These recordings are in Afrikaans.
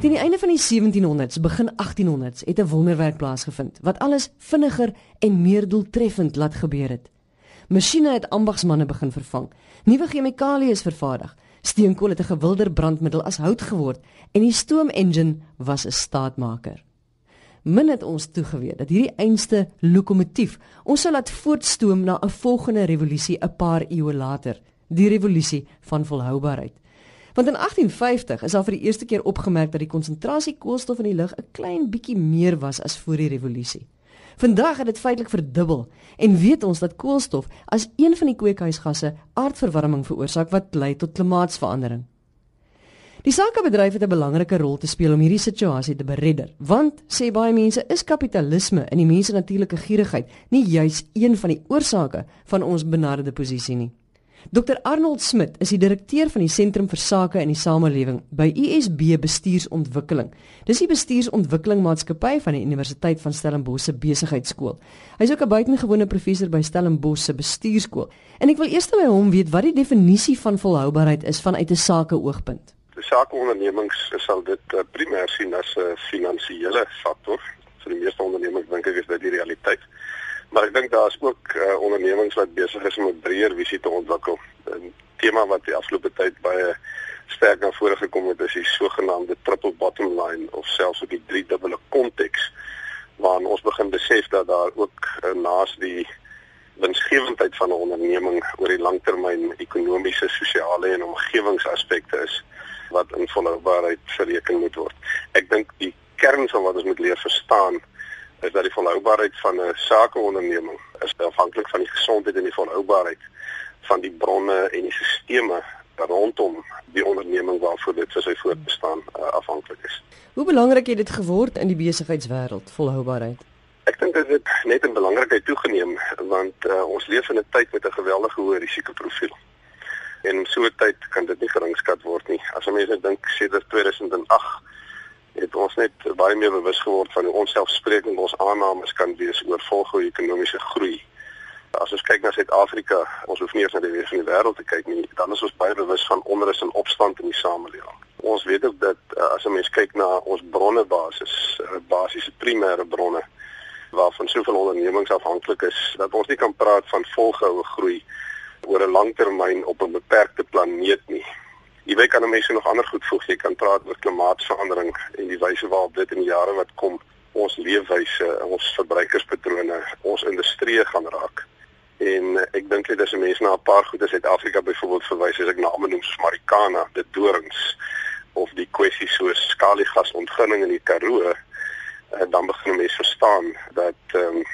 Teen die einde van die 1700s, begin 1800s, het 'n wonderwerk plaasgevind wat alles vinniger en meer doeltreffend laat gebeur het. Masjiene het ambagsmanne begin vervang. Nuwe chemikalieë is vervaardig. Steenkool het 'n gewilder brandmiddel as hout geword en die stoomengine was 'n staatmaker. Min het ons toegeweet dat hierdie einste lokomotief ons sou laat voortstoom na 'n volgende revolusie 'n paar eeue later, die revolusie van volhoubaarheid. Want in 1850 is al vir die eerste keer opgemerk dat die konsentrasie koolstof in die lug 'n klein bietjie meer was as voor die revolusie. Vandag het dit feitelik verdubbel en weet ons dat koolstof as een van die kweekhuisgasse aardverwarming veroorsaak wat lei tot klimaatsverandering. Die sakebedryf het 'n belangrike rol te speel om hierdie situasie te beredder, want sê baie mense is kapitalisme en die mense natuurlike gierigheid nie juis een van die oorsake van ons benarde posisie nie. Dr Arnold Smit is die direkteur van die Sentrum vir Sake in die Samelewing by USB Bestuursontwikkeling. Dis die bestuursontwikkeling maatskappy van die Universiteit van Stellenbosch se besigheidskool. Hy's ook 'n buitengewone professor by Stellenbosch se bestuurskool. En ek wil eers by hom weet wat die definisie van volhoubaarheid is vanuit 'n sakeoogpunt. Die sakeondernemings sal dit uh, primêr sien as 'n finansiële faktor. Vir die meeste ondernemings dink ek is dit die realiteit. Maar ek dink daar's ook uh, ondernemings wat besig is om 'n breër visie te ontwikkel. 'n Tema wat die afgelope tyd baie sterk na vore gekom het is die sogenaamde triple bottom line of selfs ook die drie dubbele konteks waarin ons begin besef dat daar ook uh, naas die winsgewendheid van 'n onderneming oor die langtermyn ekonomiese, sosiale en omgewingsaspekte is wat in volhoubaarheid verreken moet word. Ek dink die kern van wat ons moet leer verstaan is dat die volhoubaarheid van 'n sakeonderneming is afhanklik van die gesondheid en die volhoubaarheid van die bronne en die sisteme rondom die onderneming waarvoor dit vir sy voortbestaan uh, afhanklik is. Hoe belangrik het dit geword in die besigheidswêreld volhoubaarheid? Ek dink dit het net in belangrikheid toegeneem want uh, ons leef in 'n tyd met 'n geweldige hoë risikoprofiel. En so 'n tyd kan dit nie geringskat word nie. As mense dink sedert 2008 het ons net baie meer bewus geword van hoe onselfsprekend ons aannames kan wees oor volgende ekonomiese groei. As ons kyk na Suid-Afrika, ons hoef nie eens na die res van die wêreld te kyk nie, dan is ons baie bewus van onrus en opstand in die samelewing. Ons weet ook dat uh, as 'n mens kyk na ons bronne basis, uh, basiese primêre bronne waarvan soveel ondernemings afhanklik is, dat ons nie kan praat van volgehoue groei oor 'n langtermyn op 'n beperkte planeet nie. Jy weet kan mense nog ander goed voeg. Jy kan praat oor klimaatsverandering en die wyse waarop dit in die jare wat kom ons leefwyse, ons verbruikerspatrone, ons industrie gaan raak. En ek dink dit is mense na 'n paar goed in Suid-Afrika byvoorbeeld verwys as ek name noem soos Marikana, dit dorings of die kwessie soos skaliegasontginning in die Karoo, en dan begin mense verstaan dat ehm um,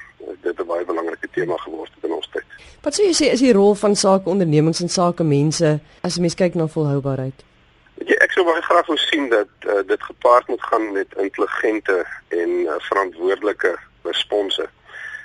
dit 'n baie belangrike tema geword het in ons tyd. Wat sou jy sê is die rol van sakeondernemings en sakemense as 'n mens kyk na volhoubaarheid? Ja, ek sou baie graag wou sien dat uh, dit gepaard moet gaan met intelligente en uh, verantwoordelike response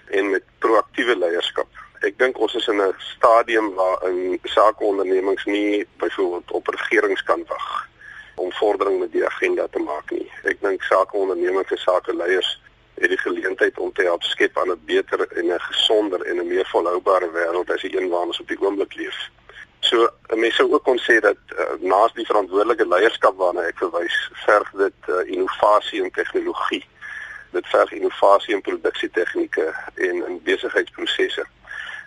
en met proaktiewe leierskap. Ek dink ons is in 'n stadium waarin sakeondernemings nie byvoorbeeld op regerings kan wag om vordering met die agenda te maak nie. Ek dink sakeondernemings en sakeleiers het die geleentheid om te help skep aan 'n beter en 'n gesonder en 'n meer volhoubare wêreld as die een waarin ons op die oomblik leef. So mense ook kon sê dat uh, naas die verantwoordelike leierskap waarna ek verwys, verg dit uh, innovasie en tegnologie. Dit verg innovasie in produksietegnieke en in besigheidsprosesse.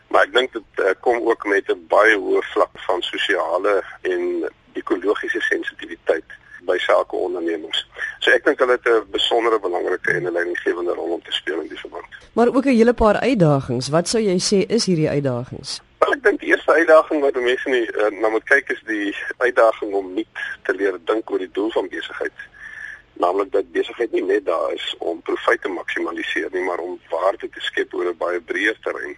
Maar ek dink dit uh, kom ook met 'n baie hoë vlak van sosiale en ekologiese sensitiwiteit by sakeondernemings. So ek dink hulle het 'n besondere belangrike en 'n leidinggewende rol om te speel in die verband. Maar ook 'n hele paar uitdagings. Wat sou jy sê is hierdie uitdagings? Wel ek dink die eerste uitdaging wat mense nie uh, na moet kyk is die uitdaging om nie te leer dink oor die doel van besigheid. Naamlik dat besigheid nie net daar is om profite te maksimaliseer nie, maar om waarde te skep oor 'n baie breër terrein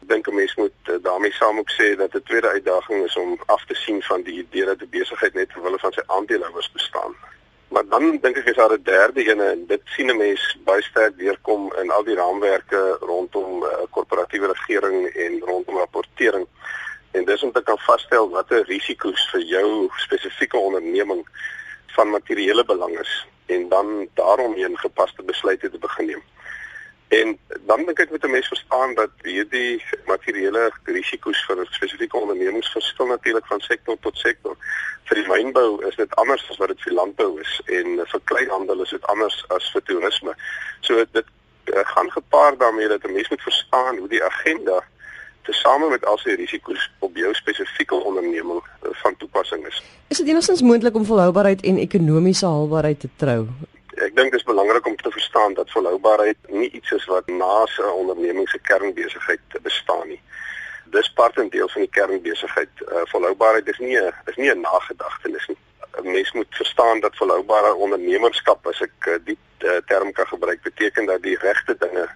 dink 'n mens moet uh, daarmee saam ook sê dat 'n tweede uitdaging is om af te sien van die idee dat 'n besigheid net ter wille van sy aandeelhouers bestaan. Maar dan dink ek is daar 'n derde een en dit sien 'n mens baie sterk weerkom in al die raamwerke rondom uh, korporatiewe regering en rondom rapportering. En dis om te kan vasstel watter risiko's vir jou spesifieke onderneming van materiële belang is en dan daaromheen gepaste besluite te begin neem En dan dink ek moet 'n mens verstaan dat hierdie materiële risiko's vir spesifieke ondernemings verskil natuurlik van sektor tot sektor. Vir die mynbou is dit anders as wat dit vir landbou is en vir kleinhandel is dit anders as vir toerisme. So dit uh, gaan gepaard daarmee dat 'n mens moet verstaan hoe die agenda tesame met al sy risiko's op jou spesifieke onderneming uh, van toepassing is. Is dit enigstens moontlik om volhoubaarheid en ekonomiese haalbaarheid te trou? Ek dink dit is belangrik om te verstaan dat volhoubaarheid nie iets is wat na 'n onderneming se kernbesigheid bestaan nie. Dis part en deel van die kernbesigheid. Uh, volhoubaarheid is nie 'n is nie 'n nagedagtenis nie. 'n Mens moet verstaan dat volhoubare ondernemerskap as ek uh, die uh, term kan gebruik beteken dat die regte dinge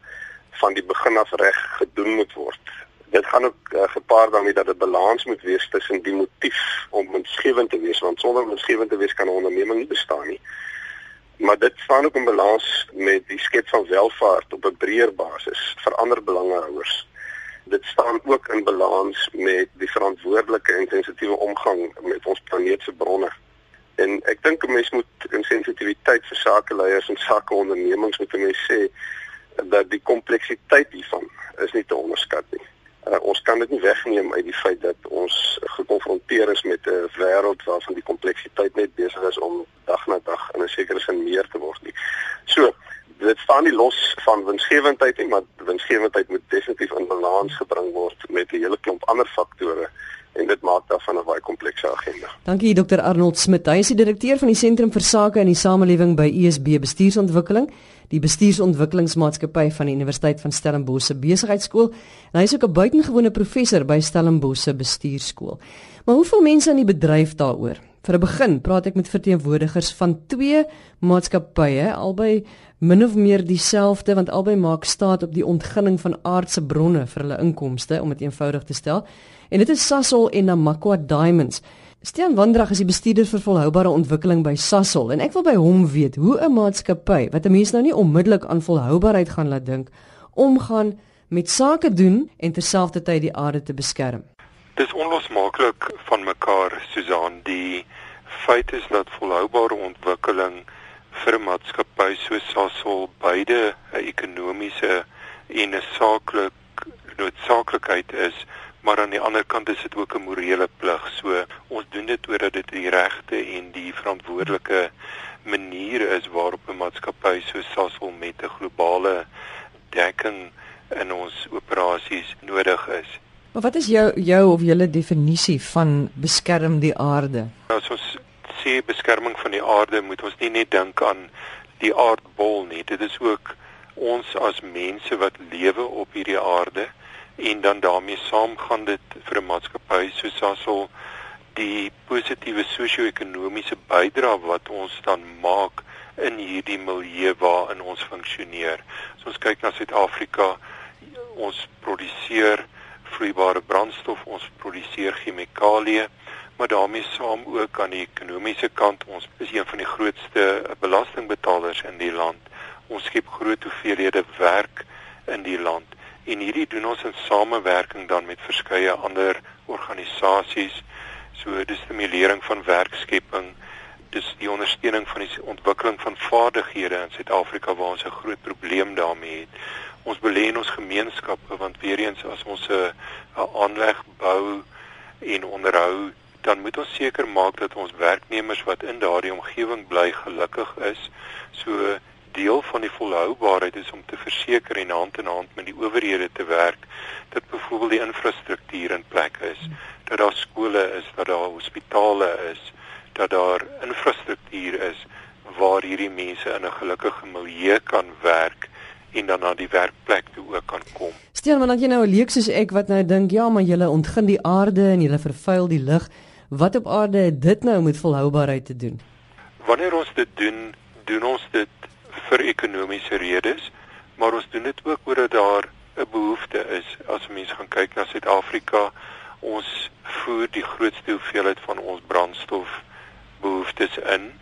van die begin af reg gedoen moet word. Dit gaan ook uh, gepaard daarmee dat 'n balans moet wees tussen die motief om winsgewend te wees want sonder winsgewend te wees kan 'n onderneming nie bestaan nie. Maar dit staan ook in balans met die skep van welvaart op 'n breër basis vir ander belangehouers. Dit staan ook in balans met die verantwoordelike en sensitiewe omgang met ons planeet se bronne. En ek dink 'n mens moet in sensitiwiteit vir sakeleiers en sakeondernemings moet 'n mens sê dat die kompleksiteit hiervan is nie te onderskat nie. Uh, ons kan dit nie wegneem uit die feit dat ons gekonfronteer is met 'n wêreld waarvan die kompleksiteit net besig is om dag na dag in 'n sekere sin meer te word nie. So, dit staan nie los van winsgewendheid nie, maar winsgewendheid moet definitief in balans gebring word met 'n hele klomp ander faktore en dit maak daarvan 'n baie komplekse agenda. Dankie Dr Arnold Smit. Hy is die direkteur van die Sentrum vir Sake in die Samelewing by USB Bestuursontwikkeling, die bestuursontwikkelingsmaatskappy van die Universiteit van Stellenbosch se besigheidskool. En hy is ook 'n buitengewone professor by Stellenbosch se bestuurskool. Maar hoeveel mense in die bedryf daaroor? Vir 'n begin praat ek met verteenwoordigers van twee maatskappye, albei min of meer dieselfde want albei maak staat op die ontginning van aardse bronne vir hulle inkomste om dit eenvoudig te stel. En dit is Sasol en Namakwa Diamonds. Stean Wandrag is die bestuurder vir volhoubare ontwikkeling by Sasol en ek wil by hom weet hoe 'n maatskappy wat 'n mens nou nie onmiddellik aan volhoubaarheid gaan laat dink, omgaan met sake doen en terselfdertyd die aarde te beskerm. Dis onlosmaaklik van mekaar, Susan. Die feit is dat volhoubare ontwikkeling vir 'n maatskappy soos Sasol beide 'n ekonomiese en 'n saaklik noodsaaklikheid is maar aan die ander kant is dit ook 'n morele plig. So ons doen dit omdat dit die regte en die verantwoordelike manier is waarop 'n maatskappy so Sasol met 'n globale dekking in ons operasies nodig is. Maar wat is jou jou of julle definisie van beskerm die aarde? As ons sê beskerming van die aarde, moet ons nie net dink aan die aardbol nie. Dit is ook ons as mense wat lewe op hierdie aarde en dan daarmee saam gaan dit vir 'n maatskappy soos Sasol die positiewe sosio-ekonomiese bydrae wat ons dan maak in hierdie milieu waarin ons funksioneer. As ons kyk na Suid-Afrika, ons produseer vloeibare brandstof, ons produseer chemikalieë, maar daarmee saam ook aan die ekonomiese kant, ons is een van die grootste belastingbetalers in die land. Ons skep groot hoeveelhede werk in die land en hierdie doen ons in samewerking dan met verskeie ander organisasies. So die stimulering van werkskepping. Dis die ondersteuning van die ontwikkeling van vaardighede in Suid-Afrika waar ons 'n groot probleem daarmee het. Ons belê in ons gemeenskappe want weer eens as ons 'n aanleg bou en onderhou dan moet ons seker maak dat ons werknemers wat in daardie omgewing bly gelukkig is. So deel van die volhoubaarheid is om te verseker en hand in hand met die owerhede te werk dat byvoorbeeld die infrastruktuur in plek is, dat daar skole is, dat daar hospitale is, dat daar infrastruktuur is waar hierdie mense in 'n gelukkige milieu kan werk en dan na die werkplek toe ook kan kom. Stel maar dat jy nou 'n leek soos ek wat nou dink, ja, maar jy ontgin die aarde en jy vervuil die lug. Wat op aarde het dit nou met volhoubaarheid te doen? Wanneer ons dit doen, doen ons dit vir ekonomiese redes, maar ons doen dit ook omdat daar 'n behoefte is. As mense gaan kyk na Suid-Afrika, ons voer die grootste hoeveelheid van ons brandstof behoeftes in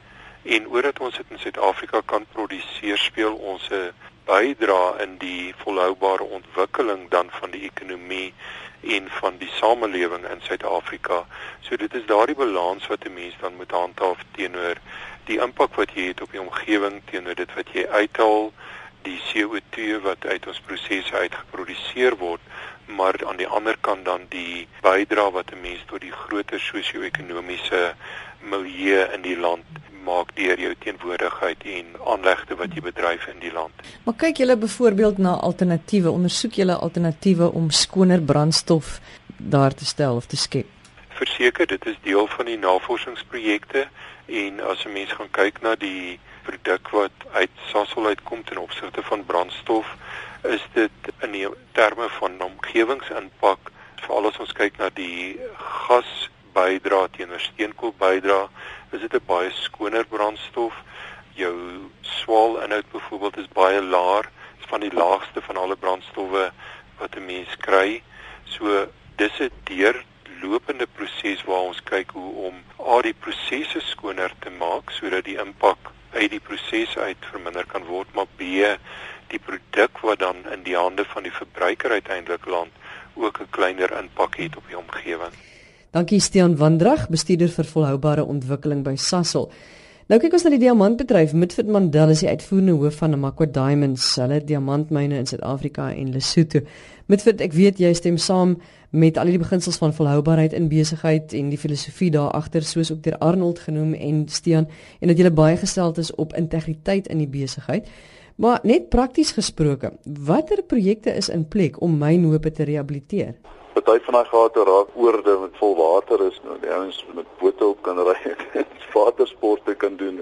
en omdat ons dit in Suid-Afrika kan produseer, speel ons 'n bydra in die volhoubare ontwikkeling dan van die ekonomie en van die samelewing in Suid-Afrika. So dit is daardie balans wat 'n mens dan moet handhaaf teenoor die impak wat jy het op die omgewing teenoor dit wat jy uithaal die CO2 wat uit ons prosesse uitgeproduseer word, maar aan die ander kant dan die bydra wat 'n mens tot die groter sosio-ekonomiese milieu in die land maak deur jou teenwoordigheid en aanlegte wat jy bedryf in die land. Maar kyk julle byvoorbeeld na alternatiewe, ondersoek julle alternatiewe om skoner brandstof daar te stel of te skep? Verseker, dit is deel van die navorsingsprojekte en as 'n mens gaan kyk na die produk wat uit Sasol uitkom ten opsigte van brandstof, is dit in terme van omgewingsimpak, veral as ons kyk na die gas bydra teenoor steenkool bydra, is dit 'n baie skoner brandstof. Jou swaal inhoud byvoorbeeld is baie laer, is van die laagste van alle brandstowwe wat 'n mens kry. So dis 'n deurlopende proses waar ons kyk hoe om al die prosesse skoner te maak sodat die impak uit die proses uit verminder kan word, maar B die produk wat dan in die hande van die verbruiker uiteindelik land ook 'n kleiner impak het op die omgewing. Dankie Stean Wandrag, bestuurder vir volhoubare ontwikkeling by Sasol. Nou kyk ons na die diamantbedryf. Mitford Mandela is die uitvoerende hoof van Namakwa Diamonds, hulle diamantmyne in Suid-Afrika en Lesotho. Mitford, ek weet jy stem saam met al die beginsels van volhoubaarheid in besigheid en die filosofie daar agter soos ook deur Arnold genoem en Stean en dat jy baie gesteld is op integriteit in die besigheid. Maar net prakties gesproke, watter projekte is in plek om mynhope te rehabiliteer? Party van daai gate raak oorde met vol water is nou die ouens met bote op kan ry watersporte kan doen.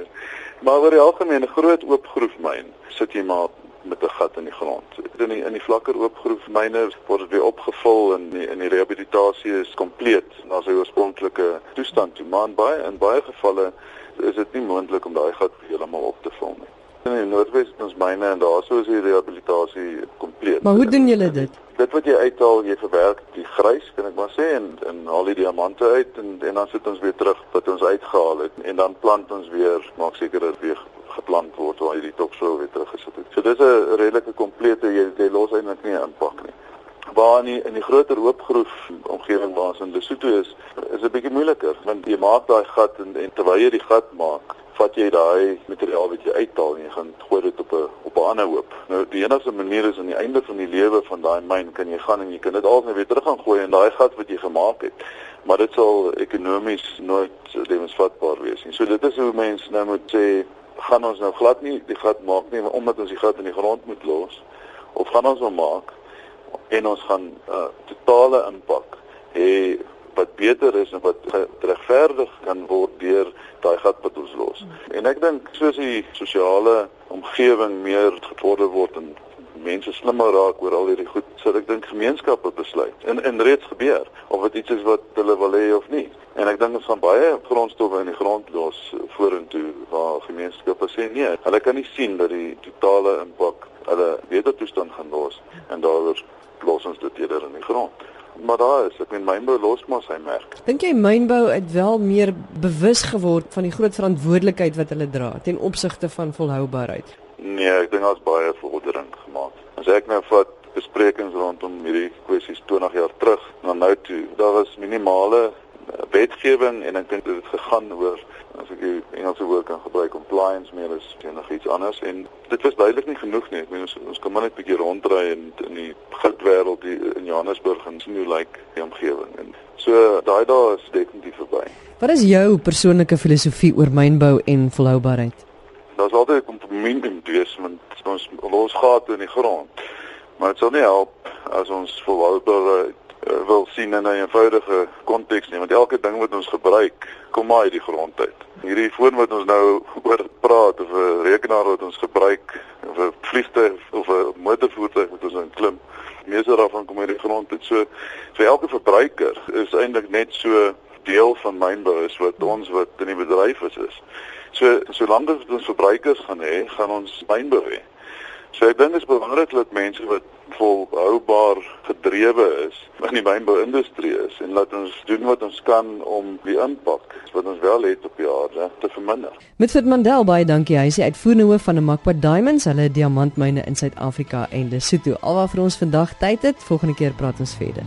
Maar oor die algemeen 'n groot oop groefmyn sit jy maar met 'n gat in die grond. In die in die vlakker oop groefmyne word dit weer opgevul en die, en die rehabilitasie is kompleet na sy oorspronklike toestand toe. Maar in baie in baie gevalle is dit nie moontlik om daai gat heeltemal op te vul nie. In die Noordwes ons myne en daarso is die rehabilitasie kompleet. Maar hoe doen julle dit? dit wat jy uithaal, jy verwerk die grys, kan ek maar sê en en haal die diamante uit en en dan sit ons weer terug wat ons uitgehaal het en dan plant ons weer, maak seker dat weer geplant word waar jy die topsoil weer teruggesit het. So dis 'n redelike komplete jy jy los eintlik nie aanpak nie. Waar in die, in die groter hoopgroef omgewing waar ons in Lesotho is, is 'n bietjie moeiliker want jy maak daai gat en, en terwyl jy die gat maak, vat jy daai materiaal wat jy uithaal en jy gaan gooi dit op 'n op 'n ander hoop. Nou die enigste manier is aan die einde van die lewe van daai myn kan jy gaan en jy kan dit alsne weer terug gaan gooi in daai gat wat jy gemaak het. Maar dit sal ekonomies nooit lewensvatbaar wees nie. So dit is hoe mense nou moet sê gaan ons nou glad nie die gat maak nie omdat ons die gat in die grond moet los of gaan ons hom maak en ons gaan 'n uh, totale impak hê wat beter is en wat regverdig kan word deur daai gat wat ons los. En ek dink soos die sosiale omgewing meer gevorder word en mense slimmer raak oor al hierdie goed, sal ek dink gemeenskappe besluit. En en reeds gebeur of dit iets is wat hulle wil hê of nie. En ek dink ons gaan baie grondstowwe in die grond los vorentoe waar gemeenskappe sê nee, hulle kan nie sien dat die totale impak hulle beter toestand gaan los en daaroor los ons dit eerder in die grond maar daar is ek meen mynbou los maar sy merk. Dink jy mynbou het wel meer bewus geword van die groot verantwoordelikheid wat hulle dra ten opsigte van volhoubaarheid? Nee, ek dink daar's baie vordering gemaak. As ek nou vat besprekings rondom hierdie kwessies 20 jaar terug na nou toe, daar was minimale wetgewing en ek dink dit het gegaan oor as ek die Engelse woord kan gebruik compliance meer as enigiets anders en dit was duidelik nie genoeg nie. Ek meen ons ons kan maar net 'n bietjie ronddry in in die goudwêreld in Johannesburg en sien hoe lyk like die omgewing en so daai dae is definitief verby. Wat is jou persoonlike filosofie oor mynbou en volhoubaarheid? Daar's altyd 'n kompromie in wees want ons los gate in die grond. Maar dit sal nie help as ons volhoubaarheid uh, wil sien in 'n eenvoudige konteks nie want elke ding wat ons gebruik kom maar uit die grond uit. Hierdie foon wat ons nou oor praat of 'n rekenaar wat ons gebruik of 'n vliegtuig of 'n motorvoertuig wat ons in klim, meeste daarvan kom uit die grond uit. So vir elke verbruiker is eintlik net so deel van mynbou is wat ons wat in die bedryf is is. So solank as ons verbruikers gaan hê, gaan ons mynbou hê. So ek dink dit is belangrik dat mense wat volhoubaar gedrewe is in die wynbouindustrie is en laat ons doen wat ons kan om die impak wat ons wel het op die aarde te verminder. Met Fit Mandel baie dankie. Hy is die uitvoerende hoof van Namakwa Diamonds, hulle diamantmyne in Suid-Afrika en Lesotho. Alwaar vir ons vandag tyd het. Volgende keer praat ons verder.